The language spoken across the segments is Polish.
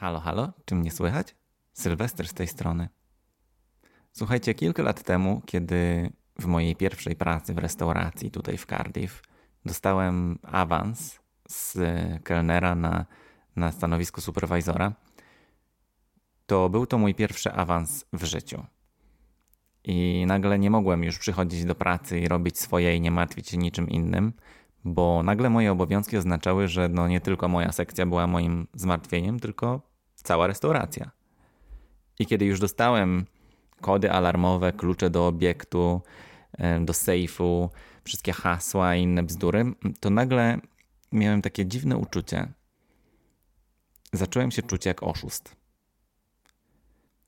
Halo, halo, czy mnie słychać? Sylwester z tej strony. Słuchajcie, kilka lat temu, kiedy w mojej pierwszej pracy w restauracji tutaj w Cardiff dostałem awans z kelnera na, na stanowisku superwizora, to był to mój pierwszy awans w życiu. I nagle nie mogłem już przychodzić do pracy i robić swoje i nie martwić się niczym innym, bo nagle moje obowiązki oznaczały, że no nie tylko moja sekcja była moim zmartwieniem, tylko cała restauracja. I kiedy już dostałem kody alarmowe, klucze do obiektu, e, do sejfu, wszystkie hasła i inne bzdury, to nagle miałem takie dziwne uczucie. Zacząłem się czuć jak oszust.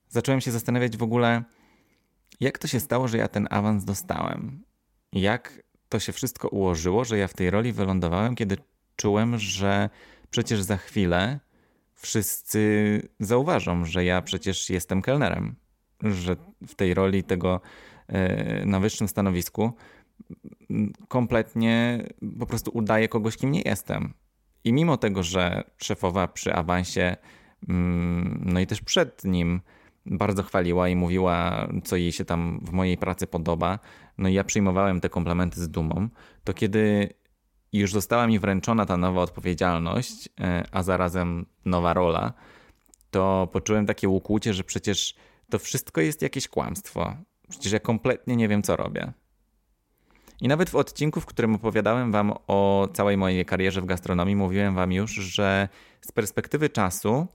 Zacząłem się zastanawiać w ogóle, jak to się stało, że ja ten awans dostałem. Jak to się wszystko ułożyło, że ja w tej roli wylądowałem, kiedy czułem, że przecież za chwilę wszyscy zauważą, że ja przecież jestem kelnerem, że w tej roli tego e, na wyższym stanowisku kompletnie po prostu udaję kogoś, kim nie jestem. I mimo tego, że szefowa przy awansie, mm, no i też przed nim, bardzo chwaliła i mówiła, co jej się tam w mojej pracy podoba, no i ja przyjmowałem te komplementy z dumą, to kiedy już została mi wręczona ta nowa odpowiedzialność, e, a zarazem nowa rola, to poczułem takie ukłucie, że przecież to wszystko jest jakieś kłamstwo. Przecież ja kompletnie nie wiem, co robię. I nawet w odcinku, w którym opowiadałem Wam o całej mojej karierze w gastronomii, mówiłem Wam już, że z perspektywy czasu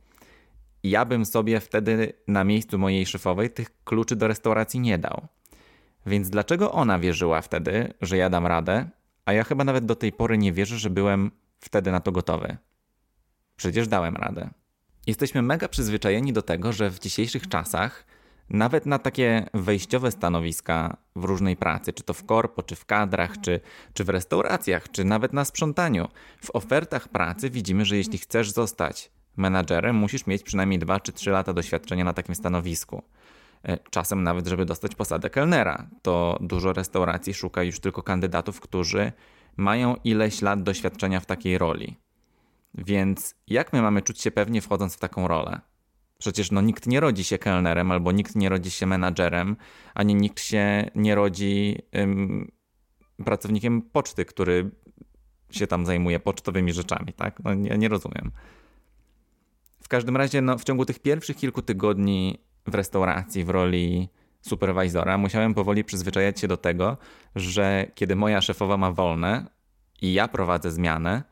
ja bym sobie wtedy na miejscu mojej szefowej tych kluczy do restauracji nie dał. Więc dlaczego ona wierzyła wtedy, że ja dam radę, a ja chyba nawet do tej pory nie wierzę, że byłem wtedy na to gotowy? Przecież dałem radę. Jesteśmy mega przyzwyczajeni do tego, że w dzisiejszych czasach nawet na takie wejściowe stanowiska w różnej pracy, czy to w korpo, czy w kadrach, czy, czy w restauracjach, czy nawet na sprzątaniu, w ofertach pracy widzimy, że jeśli chcesz zostać menadżerem, musisz mieć przynajmniej 2 czy 3 lata doświadczenia na takim stanowisku. E, czasem nawet, żeby dostać posadę kelnera, to dużo restauracji szuka już tylko kandydatów, którzy mają ileś lat doświadczenia w takiej roli. Więc jak my mamy czuć się pewnie wchodząc w taką rolę? Przecież no, nikt nie rodzi się kelnerem, albo nikt nie rodzi się menadżerem, ani nikt się nie rodzi ym, pracownikiem poczty, który się tam zajmuje pocztowymi rzeczami, tak? No, nie, nie rozumiem. W każdym razie, no, w ciągu tych pierwszych kilku tygodni w restauracji w roli superwizora musiałem powoli przyzwyczajać się do tego, że kiedy moja szefowa ma wolne i ja prowadzę zmianę,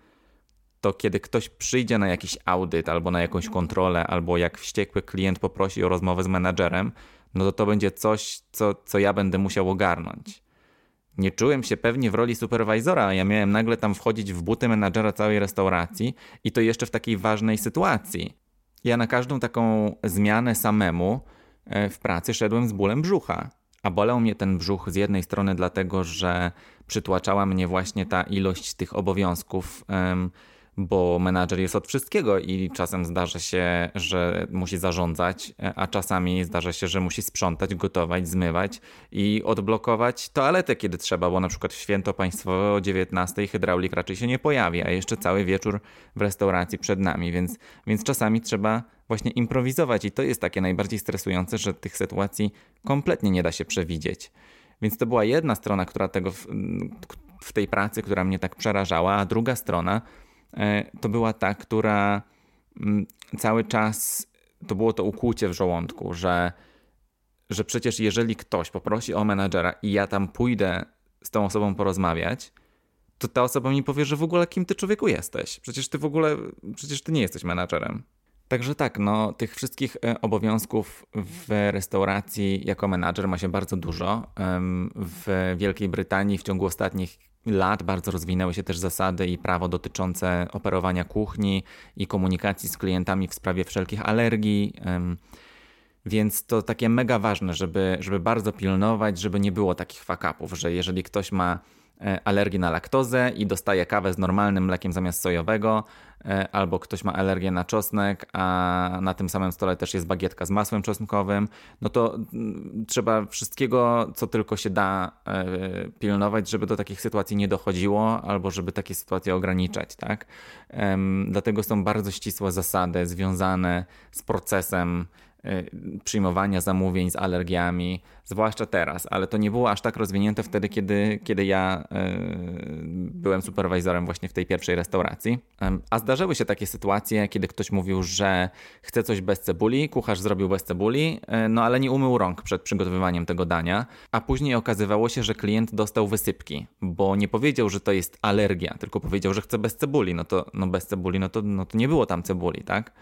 to kiedy ktoś przyjdzie na jakiś audyt albo na jakąś kontrolę, albo jak wściekły klient poprosi o rozmowę z menadżerem, no to to będzie coś, co, co ja będę musiał ogarnąć. Nie czułem się pewnie w roli superwizora, a ja miałem nagle tam wchodzić w buty menadżera całej restauracji i to jeszcze w takiej ważnej sytuacji. Ja na każdą taką zmianę samemu e, w pracy szedłem z bólem brzucha. A bolał mnie ten brzuch z jednej strony dlatego, że przytłaczała mnie właśnie ta ilość tych obowiązków bo menadżer jest od wszystkiego i czasem zdarza się, że musi zarządzać, a czasami zdarza się, że musi sprzątać, gotować, zmywać i odblokować toaletę, kiedy trzeba, bo na przykład w święto państwowe o 19 hydraulik raczej się nie pojawi, a jeszcze cały wieczór w restauracji przed nami, więc, więc czasami trzeba właśnie improwizować i to jest takie najbardziej stresujące, że tych sytuacji kompletnie nie da się przewidzieć. Więc to była jedna strona, która tego w, w tej pracy, która mnie tak przerażała, a druga strona to była ta, która mm, cały czas to było to ukłucie w żołądku, że, że przecież jeżeli ktoś poprosi o menadżera i ja tam pójdę z tą osobą porozmawiać, to ta osoba mi powie, że w ogóle kim ty człowieku jesteś? Przecież ty w ogóle, przecież ty nie jesteś menadżerem. Także tak, no, tych wszystkich e, obowiązków w restauracji jako menadżer ma się bardzo dużo. W Wielkiej Brytanii w ciągu ostatnich lat bardzo rozwinęły się też zasady i prawo dotyczące operowania kuchni i komunikacji z klientami w sprawie wszelkich alergii. Więc to takie mega ważne, żeby, żeby bardzo pilnować, żeby nie było takich fakapów, że jeżeli ktoś ma E, alergii na laktozę i dostaje kawę z normalnym mlekiem zamiast sojowego, e, albo ktoś ma alergię na czosnek, a na tym samym stole też jest bagietka z masłem czosnkowym, no to mm, trzeba wszystkiego, co tylko się da e, pilnować, żeby do takich sytuacji nie dochodziło, albo żeby takie sytuacje ograniczać, tak? Dlatego są bardzo ścisłe zasady związane z procesem przyjmowania zamówień z alergiami, zwłaszcza teraz, ale to nie było aż tak rozwinięte wtedy, kiedy, kiedy ja y, byłem superwizorem właśnie w tej pierwszej restauracji. A zdarzyły się takie sytuacje, kiedy ktoś mówił, że chce coś bez cebuli, kucharz zrobił bez cebuli, y, no ale nie umył rąk przed przygotowywaniem tego dania, a później okazywało się, że klient dostał wysypki, bo nie powiedział, że to jest alergia, tylko powiedział, że chce bez cebuli. No to no bez cebuli, no to, no to nie było tam cebuli, tak?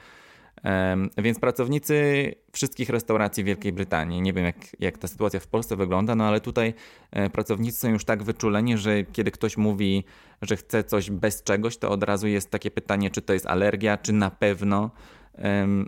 Więc pracownicy wszystkich restauracji w Wielkiej Brytanii, nie wiem jak, jak ta sytuacja w Polsce wygląda, no ale tutaj e, pracownicy są już tak wyczuleni, że kiedy ktoś mówi, że chce coś bez czegoś, to od razu jest takie pytanie, czy to jest alergia, czy na pewno.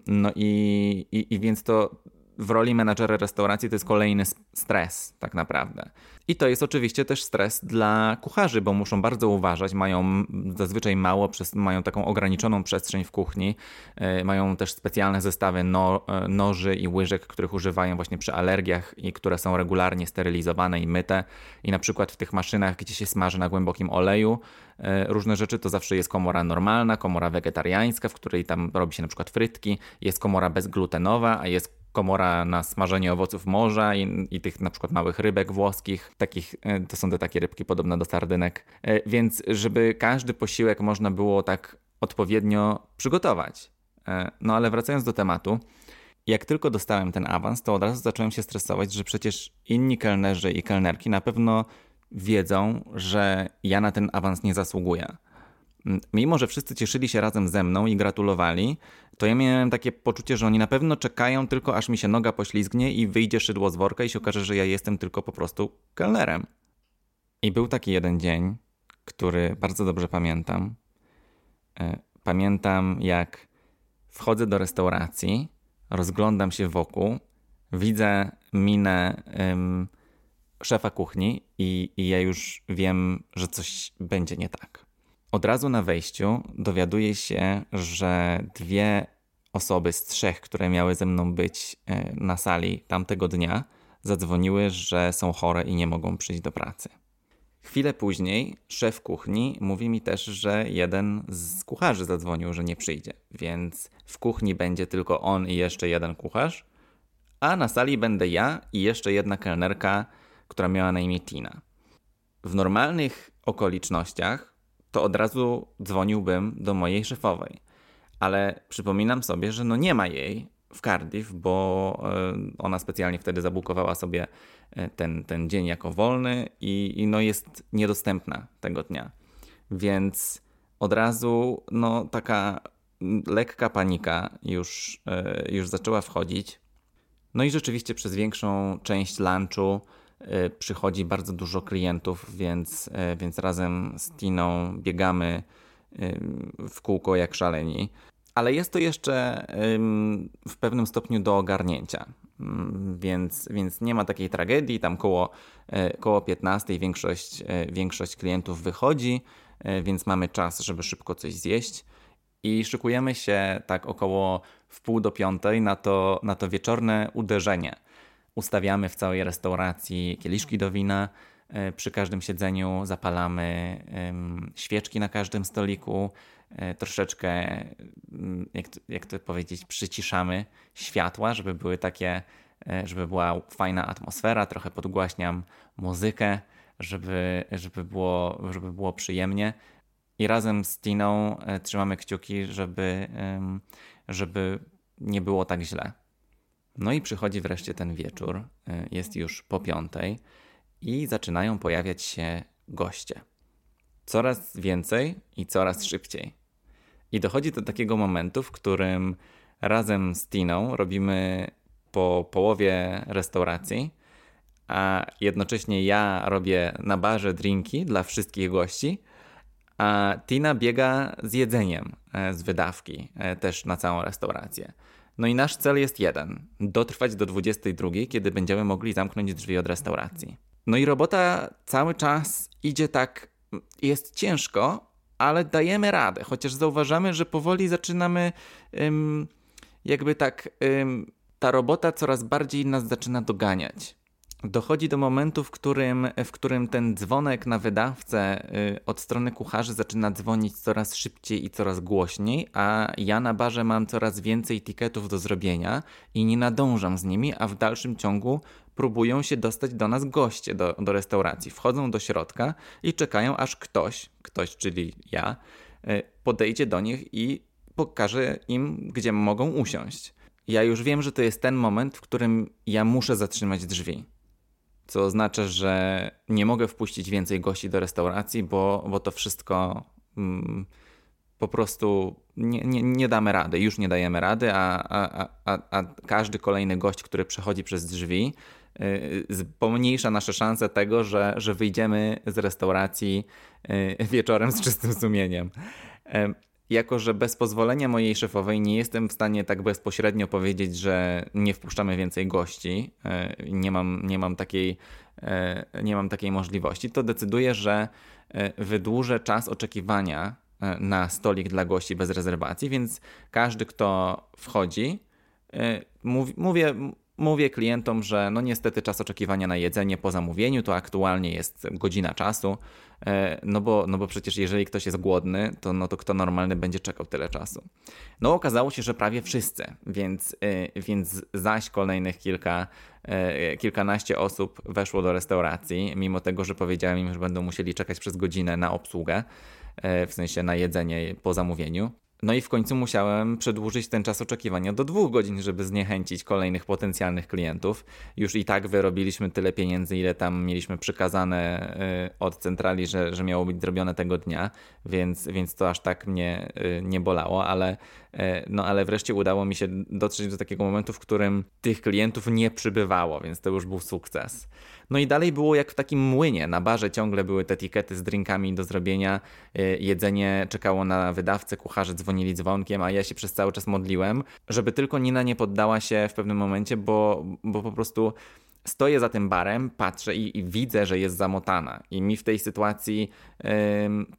No i, i, i więc to w roli menadżera restauracji to jest kolejny stres, tak naprawdę. I to jest oczywiście też stres dla kucharzy, bo muszą bardzo uważać, mają zazwyczaj mało, mają taką ograniczoną przestrzeń w kuchni, e, mają też specjalne zestawy no, e, noży i łyżek, których używają właśnie przy alergiach i które są regularnie sterylizowane i myte. I na przykład w tych maszynach, gdzie się smaży na głębokim oleju, e, różne rzeczy, to zawsze jest komora normalna, komora wegetariańska, w której tam robi się na przykład frytki, jest komora bezglutenowa, a jest komora na smażenie owoców morza i, i, tych na przykład małych rybek włoskich. Takich, e, to są te takie rybki podobne do sardynek. E, więc żeby każdy posiłek można było tak odpowiednio przygotować. E, no ale wracając do tematu, jak tylko dostałem ten awans, to od razu zacząłem się stresować, że przecież inni kelnerzy i kelnerki na pewno wiedzą, że ja na ten awans nie zasługuję. Mimo, że wszyscy cieszyli się razem ze mną i gratulowali, to ja miałem takie poczucie, że oni na pewno czekają tylko aż mi się noga poślizgnie i wyjdzie szydło z worka i się okaże, że ja jestem tylko po prostu kelnerem. I był taki jeden dzień, który bardzo dobrze pamiętam. E, pamiętam, jak wchodzę do restauracji, rozglądam się wokół, widzę minę szefa kuchni i, i ja już wiem, że coś będzie nie tak. Od razu na wejściu dowiaduję się, że dwie osoby z trzech, które miały ze mną być e, na sali tamtego dnia, zadzwoniły, że są chore i nie mogą przyjść do pracy. Chwilę później szef kuchni mówi mi też, że jeden z kucharzy zadzwonił, że nie przyjdzie, więc w kuchni będzie tylko on i jeszcze jeden kucharz, a na sali będę ja i jeszcze jedna kelnerka, która miała na imię Tina. W normalnych okolicznościach to od razu dzwoniłbym do mojej szefowej. Ale przypominam sobie, że no nie ma jej w Cardiff, bo e, ona specjalnie wtedy zabukowała sobie e, ten, ten dzień jako wolny i, i no jest niedostępna tego dnia. Więc od razu no taka lekka panika już, e, już zaczęła wchodzić. No i rzeczywiście przez większą część lunchu przychodzi bardzo dużo klientów, więc, e, więc razem z Tiną biegamy e, w kółko jak szaleni. Ale jest to jeszcze w pewnym stopniu do ogarnięcia, mm, więc, więc nie ma takiej tragedii. Tam koło, koło 15 większość, większość klientów wychodzi, więc mamy czas, żeby szybko coś zjeść. I szykujemy się tak około w pół do piątej na to, na to wieczorne uderzenie ustawiamy w całej restauracji kieliszki do wina. E, przy każdym siedzeniu zapalamy świeczki na każdym stoliku. E, troszeczkę, mm, jak, jak to powiedzieć, przyciszamy światła, żeby były takie, e, żeby była fajna atmosfera. Trochę podgłaśniam muzykę, żeby, żeby, było, żeby było przyjemnie. I razem z Tiną trzymamy kciuki, żeby, żeby nie było tak źle. No i przychodzi wreszcie ten wieczór, y, jest już po piątej i zaczynają pojawiać się goście. Coraz więcej i coraz szybciej. I dochodzi do takiego momentu, w którym razem z Tiną robimy po połowie restauracji, a jednocześnie ja robię na barze drinki dla wszystkich gości, a Tina biega z jedzeniem e, z wydawki e, też na całą restaurację. No i nasz cel jest jeden: dotrwać do 22, kiedy będziemy mogli zamknąć drzwi od restauracji. No i robota cały czas idzie tak, jest ciężko, ale dajemy radę, chociaż zauważamy, że powoli zaczynamy jakby tak, ta robota coraz bardziej nas zaczyna doganiać. Dochodzi do momentu, w którym, w którym ten dzwonek na wydawcę y, od strony kucharzy zaczyna dzwonić coraz szybciej i coraz głośniej, a ja na barze mam coraz więcej tiketów do zrobienia i nie nadążam z nimi, a w dalszym ciągu próbują się dostać do nas goście do, do restauracji. Wchodzą do środka i czekają, aż ktoś, ktoś, czyli ja, y, podejdzie do nich i pokaże im, gdzie mogą usiąść. Ja już wiem, że to jest ten moment, w którym ja muszę zatrzymać drzwi co oznacza, że nie mogę wpuścić więcej gości do restauracji, bo, bo to wszystko mm, po prostu nie, nie, nie, damy rady, już nie dajemy rady, a, a, a, a każdy kolejny gość, który przechodzi przez drzwi, yy, pomniejsza nasze szanse tego, że, że wyjdziemy z restauracji yy, wieczorem z czystym sumieniem. Jako że bez pozwolenia mojej szefowej nie jestem w stanie tak bezpośrednio powiedzieć, że nie wpuszczamy więcej gości, e, nie mam, nie mam, takiej, e, nie mam takiej możliwości, to decyduję, że e, wydłużę czas oczekiwania na stolik dla gości bez rezerwacji, więc każdy, kto wchodzi, mówię, mówię klientom, że no niestety czas oczekiwania na jedzenie po zamówieniu to aktualnie jest godzina czasu, e, no bo, no bo przecież jeżeli ktoś jest głodny, to, no to kto normalny będzie czekał tyle czasu. No okazało się, że prawie wszyscy, więc, e, więc zaś kolejnych kilka, e, kilkanaście osób weszło do restauracji, mimo tego, że powiedziałem im, że będą musieli czekać przez godzinę na obsługę, w sensie na jedzenie po zamówieniu. No i w końcu musiałem przedłużyć ten czas oczekiwania do dwóch godzin, żeby zniechęcić kolejnych potencjalnych klientów. Już i tak wyrobiliśmy tyle pieniędzy, ile tam mieliśmy przykazane y, od centrali, że, że miało być zrobione tego dnia, więc, więc to aż tak mnie y, nie bolało, ale, y, no, ale wreszcie udało mi się dotrzeć do takiego momentu, w którym tych klientów nie przybywało, więc to już był sukces. No i dalej było jak w takim młynie. Na barze ciągle były te etykiety z drinkami do zrobienia. Y, jedzenie czekało na wydawcę, kucharze dzwonili dzwonkiem, a ja się przez cały czas modliłem, żeby tylko Nina nie poddała się w pewnym momencie, bo, bo po prostu stoję za tym barem, patrzę i, i, widzę, że jest zamotana. I mi w tej sytuacji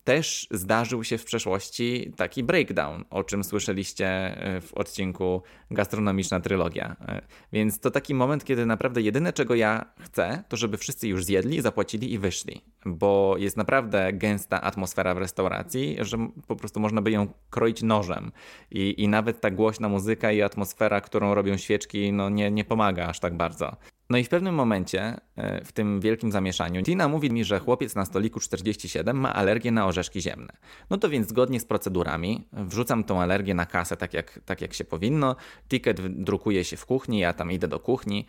też zdarzył się w przeszłości taki breakdown, o czym słyszeliście e, w odcinku Gastronomiczna Trylogia. E, więc to taki moment, kiedy naprawdę jedyne, czego ja chcę, to żeby wszyscy już zjedli, zapłacili i wyszli. Bo jest naprawdę gęsta atmosfera w restauracji, że po prostu można by ją kroić nożem. I, i nawet ta głośna muzyka i atmosfera, którą robią świeczki, no nie, nie pomaga aż tak bardzo. No i w pewnym momencie, e, w tym wielkim zamieszaniu, Tina mówi mi, że chłopiec na stoliku 47 ma alergię na orzeszki ziemne. No to więc zgodnie z procedurami wrzucam tą alergię na kasę tak jak, tak jak się powinno. Ticket drukuje się w kuchni, ja tam idę do kuchni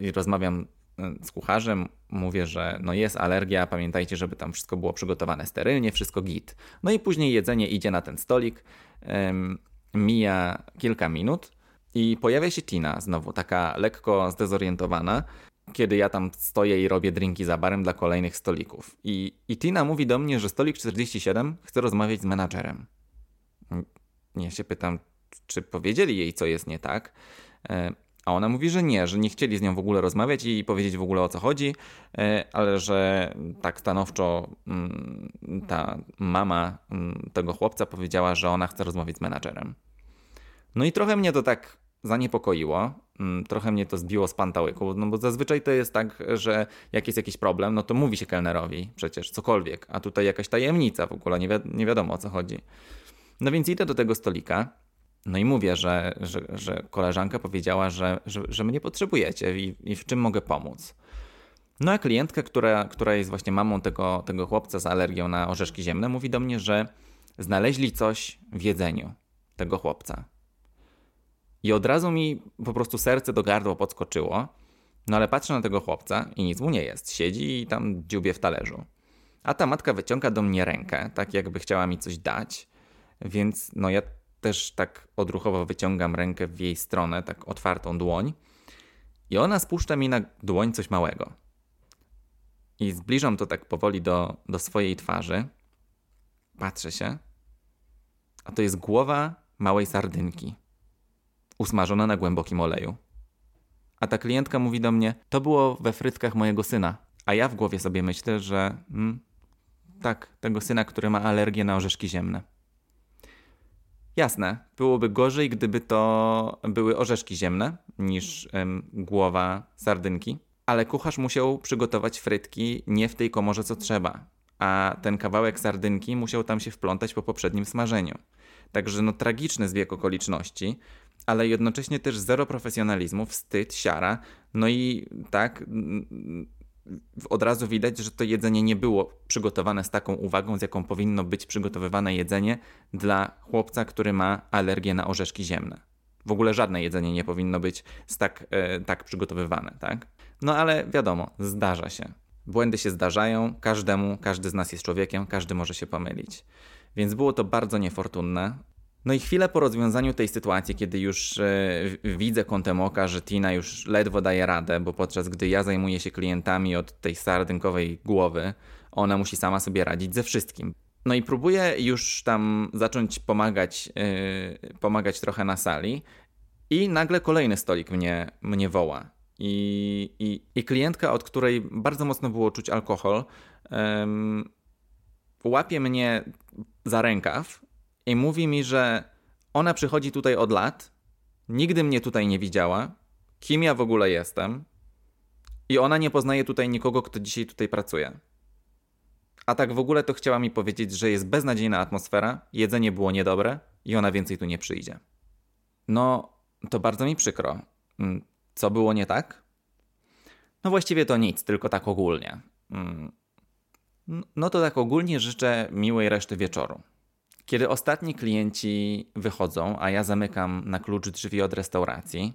i rozmawiam e, z kucharzem, mówię, że no jest alergia, pamiętajcie, żeby tam wszystko było przygotowane sterylnie, wszystko git. No i później jedzenie idzie na ten stolik, mija kilka minut, i pojawia się Tina, znowu taka lekko zdezorientowana, kiedy ja tam stoję i robię drinki za barem dla kolejnych stolików. I, I Tina mówi do mnie, że stolik 47 chce rozmawiać z menadżerem. Ja się pytam, czy powiedzieli jej, co jest nie tak. E, a ona mówi, że nie, że nie chcieli z nią w ogóle rozmawiać i powiedzieć w ogóle o co chodzi, e, ale że tak stanowczo mm, ta mama mm, tego chłopca powiedziała, że ona chce rozmawiać z menadżerem. No i trochę mnie to tak zaniepokoiło. Mm, trochę mnie to zbiło z pantałyku, no bo zazwyczaj to jest tak, że jak jest jakiś problem, no to mówi się kelnerowi przecież cokolwiek, a tutaj jakaś tajemnica w ogóle, nie, wi nie wiadomo o co chodzi. No więc idę do tego stolika, no i mówię, że, że, że koleżanka powiedziała, że, że, że mnie potrzebujecie i, i w czym mogę pomóc. No a klientka, która, która jest właśnie mamą tego, tego chłopca z alergią na orzeszki ziemne, mówi do mnie, że znaleźli coś w jedzeniu tego chłopca. I od razu mi po prostu serce do gardła podskoczyło. No ale patrzę na tego chłopca i nic mu nie jest. Siedzi i tam dziubie w talerzu. A ta matka wyciąga do mnie rękę, tak jakby chciała mi coś dać. Więc no ja też tak odruchowo wyciągam rękę w jej stronę, tak otwartą dłoń. I ona spuszcza mi na dłoń coś małego. I zbliżam to tak powoli do, do swojej twarzy. Patrzę się. A to jest głowa małej sardynki usmażona na głębokim oleju. A ta klientka mówi do mnie: To było we frytkach mojego syna. A ja w głowie sobie myślę, że mm, tak, tego syna, który ma alergię na orzeszki ziemne. Jasne, byłoby gorzej, gdyby to były orzeszki ziemne niż ym, głowa sardynki, ale kucharz musiał przygotować frytki nie w tej komorze co trzeba, a ten kawałek sardynki musiał tam się wplątać po poprzednim smażeniu. Także no tragiczny zbieg okoliczności, ale jednocześnie też zero profesjonalizmu, wstyd, siara. No i tak od razu widać, że to jedzenie nie było przygotowane z taką uwagą, z jaką powinno być przygotowywane jedzenie dla chłopca, który ma alergię na orzeszki ziemne. W ogóle żadne jedzenie nie powinno być tak, e, tak przygotowywane, tak? No ale wiadomo, zdarza się. Błędy się zdarzają, każdemu, każdy z nas jest człowiekiem, każdy może się pomylić. Więc było to bardzo niefortunne. No i chwilę po rozwiązaniu tej sytuacji, kiedy już e, widzę kątem oka, że Tina już ledwo daje radę, bo podczas gdy ja zajmuję się klientami od tej sardynkowej głowy, ona musi sama sobie radzić ze wszystkim. No i próbuję już tam zacząć pomagać, yy, pomagać trochę na sali i nagle kolejny stolik mnie, mnie woła. I, i, I klientka, od której bardzo mocno było czuć alkohol, łapie mnie za rękaw i mówi mi, że ona przychodzi tutaj od lat, nigdy mnie tutaj nie widziała, kim ja w ogóle jestem i ona nie poznaje tutaj nikogo, kto dzisiaj tutaj pracuje. A tak w ogóle to chciała mi powiedzieć, że jest beznadziejna atmosfera, jedzenie było niedobre i ona więcej tu nie przyjdzie. No, to bardzo mi przykro. Mm, co było nie tak? No właściwie to nic, tylko tak ogólnie. No to tak ogólnie życzę miłej reszty wieczoru. Kiedy ostatni klienci wychodzą, a ja zamykam na klucz drzwi od restauracji,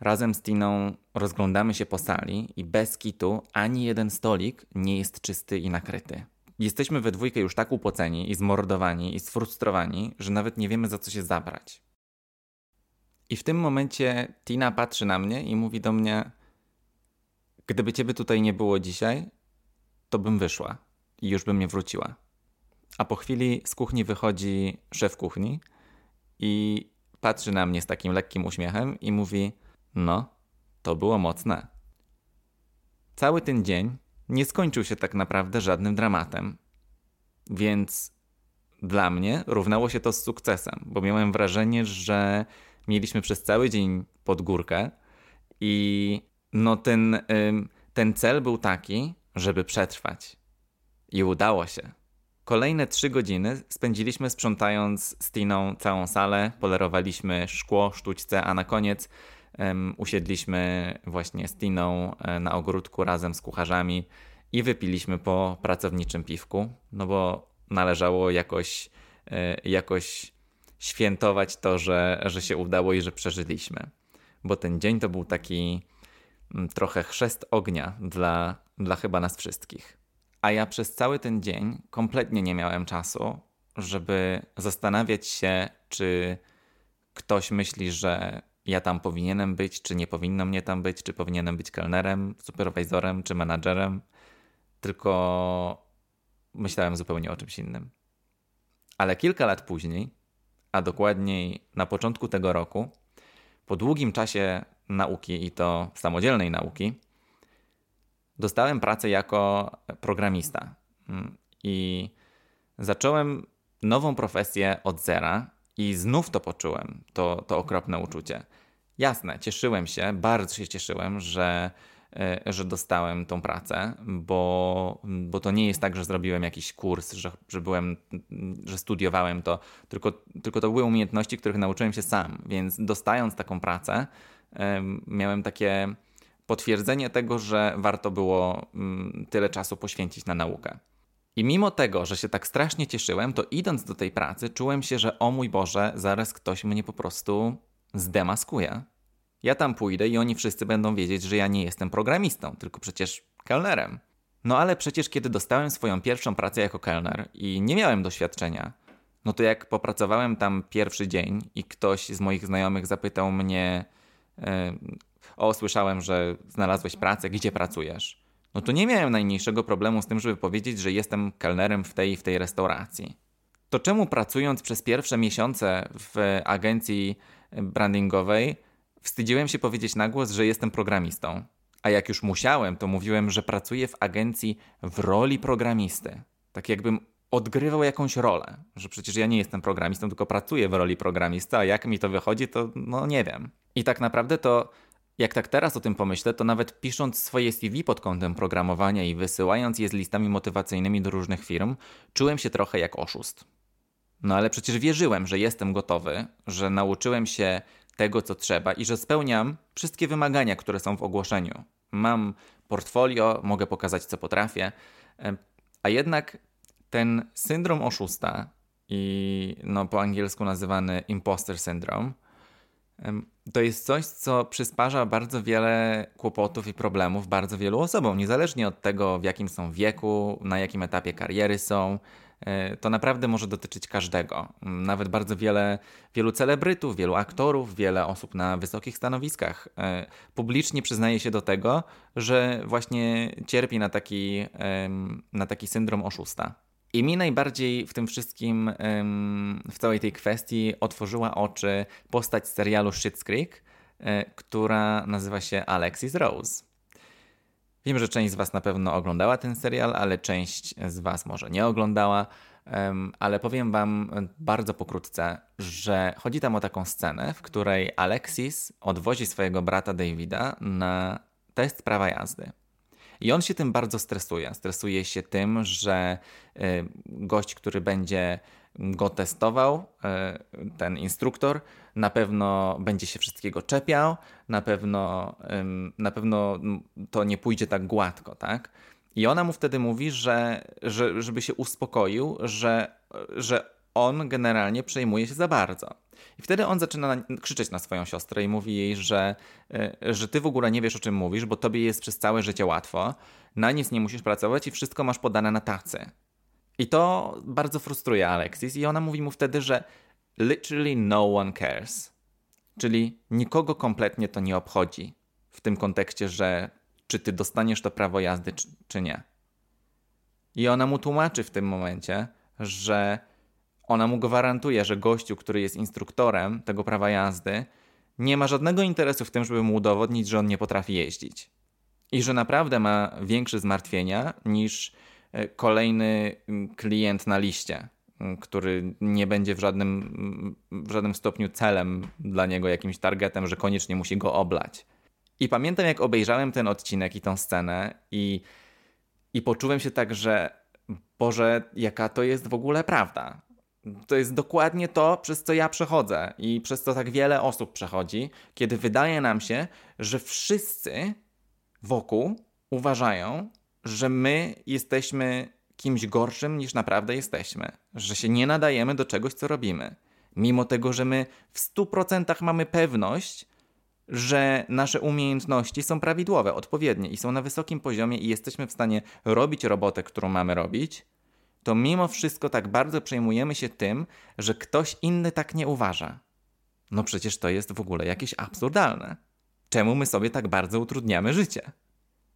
razem z Tiną rozglądamy się po sali i bez kitu ani jeden stolik nie jest czysty i nakryty. Jesteśmy we dwójkę już tak upoceni i zmordowani i sfrustrowani, że nawet nie wiemy za co się zabrać. I w tym momencie Tina patrzy na mnie i mówi do mnie: Gdyby ciebie tutaj nie było dzisiaj, to bym wyszła i już bym nie wróciła. A po chwili z kuchni wychodzi szef kuchni i patrzy na mnie z takim lekkim uśmiechem i mówi: No, to było mocne. Cały ten dzień nie skończył się tak naprawdę żadnym dramatem. Więc dla mnie równało się to z sukcesem, bo miałem wrażenie, że mieliśmy przez cały dzień pod górkę i no ten, ten cel był taki, żeby przetrwać. I udało się. Kolejne trzy godziny spędziliśmy sprzątając z Tiną całą salę, polerowaliśmy szkło, sztućce, a na koniec um, usiedliśmy właśnie z Tiną e, na ogródku razem z kucharzami i wypiliśmy po pracowniczym piwku, no bo należało jakoś, e, jakoś świętować to, że, że się udało i że przeżyliśmy. Bo ten dzień to był taki trochę chrzest ognia dla, dla chyba nas wszystkich. A ja przez cały ten dzień kompletnie nie miałem czasu, żeby zastanawiać się, czy ktoś myśli, że ja tam powinienem być, czy nie powinno mnie tam być, czy powinienem być kelnerem, superwizorem, czy menadżerem, tylko myślałem zupełnie o czymś innym. Ale kilka lat później, a dokładniej na początku tego roku, po długim czasie nauki i to samodzielnej nauki, dostałem pracę jako programista. Mm, I zacząłem nową profesję od zera i znów to poczułem, to, to okropne uczucie. Jasne, cieszyłem się, bardzo się cieszyłem, że, e, że dostałem tą pracę, bo, bo to nie jest tak, że zrobiłem jakiś kurs, że, że, byłem, że studiowałem to, tylko, tylko to były umiejętności, których nauczyłem się sam. Więc dostając taką pracę, miałem takie potwierdzenie tego, że warto było mm, tyle czasu poświęcić na naukę. I mimo tego, że się tak strasznie cieszyłem, to idąc do tej pracy, czułem się, że o mój Boże, zaraz ktoś mnie po prostu zdemaskuje. Ja tam pójdę i oni wszyscy będą wiedzieć, że ja nie jestem programistą, tylko przecież kelnerem. No ale przecież kiedy dostałem swoją pierwszą pracę jako kelner i nie miałem doświadczenia, no to jak popracowałem tam pierwszy dzień i ktoś z moich znajomych zapytał mnie, o, słyszałem, że znalazłeś pracę, gdzie pracujesz? No to nie miałem najmniejszego problemu z tym, żeby powiedzieć, że jestem kelnerem w tej i w tej restauracji. To czemu pracując przez pierwsze miesiące w agencji brandingowej, wstydziłem się powiedzieć na głos, że jestem programistą? A jak już musiałem, to mówiłem, że pracuję w agencji w roli programisty. Tak jakbym odgrywał jakąś rolę, że przecież ja nie jestem programistą, tylko pracuję w roli programisty, a jak mi to wychodzi, to no nie wiem. I tak naprawdę to, jak tak teraz o tym pomyślę, to nawet pisząc swoje CV pod kątem programowania i wysyłając je z listami motywacyjnymi do różnych firm, czułem się trochę jak oszust. No ale przecież wierzyłem, że jestem gotowy, że nauczyłem się tego, co trzeba i że spełniam wszystkie wymagania, które są w ogłoszeniu. Mam portfolio, mogę pokazać, co potrafię, a jednak ten syndrom oszusta i no, po angielsku nazywany imposter syndrome, to jest coś, co przysparza bardzo wiele kłopotów i problemów bardzo wielu osobom, niezależnie od tego, w jakim są wieku, na jakim etapie kariery są, E, to naprawdę może dotyczyć każdego. Nawet bardzo wiele, wielu celebrytów, wielu aktorów, wiele osób na wysokich stanowiskach e, publicznie przyznaje się do tego, że właśnie cierpi na taki, na taki syndrom oszusta. I mi najbardziej w tym wszystkim, w całej tej kwestii otworzyła oczy postać serialu Schitt's Creek, e, która nazywa się Alexis Rose. Wiem, że część z Was na pewno oglądała ten serial, ale część z Was może nie oglądała. Ale powiem Wam bardzo pokrótce, że chodzi tam o taką scenę, w której Alexis odwozi swojego brata Davida na test prawa jazdy. I on się tym bardzo stresuje. Stresuje się tym, że y, gość, który będzie go testował, e, ten instruktor, na pewno będzie się wszystkiego czepiał, na pewno, na pewno to nie pójdzie tak gładko, tak? I ona mu wtedy mówi, że, że żeby się uspokoił, że, że on generalnie przejmuje się za bardzo. I wtedy on zaczyna krzyczeć na swoją siostrę i mówi jej, że, e, że ty w ogóle nie wiesz o czym mówisz, bo tobie jest przez całe życie łatwo, na nic nie musisz pracować i wszystko masz podane na tacy. I to bardzo frustruje Alexis i ona mówi mu wtedy, że literally no one cares. Czyli nikogo kompletnie to nie obchodzi. W tym kontekście, że czy ty dostaniesz to prawo jazdy, czy, czy nie. I ona mu tłumaczy w tym momencie, że ona mu gwarantuje, że gościu, który jest instruktorem tego prawa jazdy, nie ma żadnego interesu w tym, żeby mu udowodnić, że on nie potrafi jeździć. I że naprawdę ma większe zmartwienia niż E, kolejny klient na liście, który nie będzie w żadnym, w żadnym stopniu celem dla niego, jakimś targetem, że koniecznie musi go oblać. I pamiętam, jak obejrzałem ten odcinek i tą scenę, i, i poczułem się tak, że Boże, jaka to jest w ogóle prawda. To jest dokładnie to, przez co ja przechodzę i przez co tak wiele osób przechodzi, kiedy wydaje nam się, że wszyscy wokół uważają, że my jesteśmy kimś gorszym niż naprawdę jesteśmy, że się nie nadajemy do czegoś, co robimy. Mimo tego, że my w 100% mamy pewność, że nasze umiejętności są prawidłowe, odpowiednie i są na wysokim poziomie i jesteśmy w stanie robić robotę, którą mamy robić, to mimo wszystko tak bardzo przejmujemy się tym, że ktoś inny tak nie uważa. No przecież to jest w ogóle jakieś absurdalne. Czemu my sobie tak bardzo utrudniamy życie?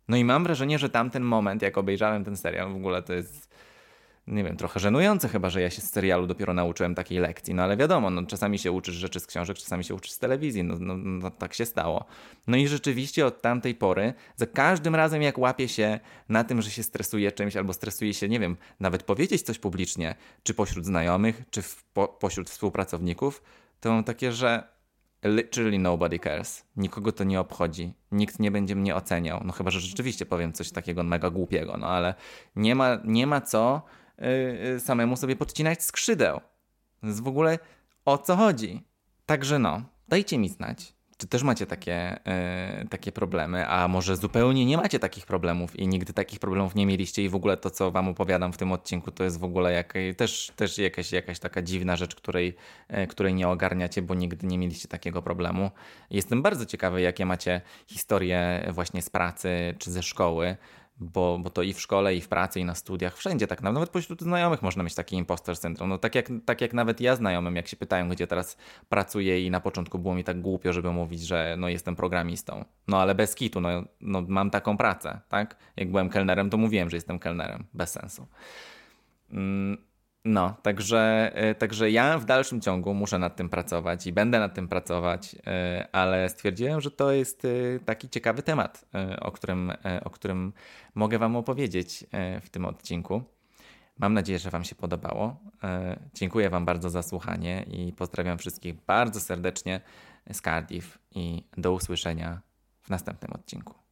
No i mam wrażenie, że tamten moment, jak obejrzałem ten serial, w ogóle to jest, nie wiem, trochę żenujące chyba, że ja się z serialu dopiero nauczyłem takiej lekcji. No ale wiadomo, no, czasami się uczysz rzeczy z książek, czasami się uczysz z telewizji. No, no, no tak się stało. No i rzeczywiście od tamtej pory, za każdym razem jak łapię się na tym, że się stresuje czymś albo stresuje się, nie wiem, nawet powiedzieć coś publicznie, czy pośród znajomych, czy w, po, pośród współpracowników, to mam takie, że Literally nobody cares. Nikogo to nie obchodzi. Nikt nie będzie mnie oceniał. No chyba, że rzeczywiście powiem coś takiego mega głupiego, no ale nie ma, nie ma co samemu sobie podcinać skrzydeł. To jest w ogóle o co chodzi. Także no, dajcie mi znać. Czy też macie takie, yy, takie problemy, a może zupełnie nie macie takich problemów i nigdy takich problemów nie mieliście i w ogóle to, co wam opowiadam w tym odcinku, to jest w ogóle jak, też, też jakaś, jakaś taka dziwna rzecz, której, yy, której nie ogarniacie, bo nigdy nie mieliście takiego problemu. Jestem bardzo ciekawy, jakie macie historie właśnie z pracy czy ze szkoły, bo, bo to i w szkole, i w pracy, i na studiach, wszędzie tak, nawet pośród znajomych można mieć taki imposter syndrom. No tak jak, tak jak nawet ja znajomym, jak się pytają, gdzie teraz pracuję i na początku było mi tak głupio, żeby mówić, że no jestem programistą. No ale bez kitu, no, no mam taką pracę, tak? Jak byłem kelnerem, to mówiłem, że jestem kelnerem. Bez sensu. Mm, No, także, e, także ja w dalszym ciągu muszę nad tym pracować i będę nad tym pracować, e, ale stwierdziłem, że to jest e, taki ciekawy temat, o którym, o którym mogę Wam opowiedzieć w tym odcinku. Mam nadzieję, że Wam się podobało. Dziękuję Wam bardzo za słuchanie i pozdrawiam wszystkich bardzo serdecznie z Cardiff i do usłyszenia w następnym odcinku.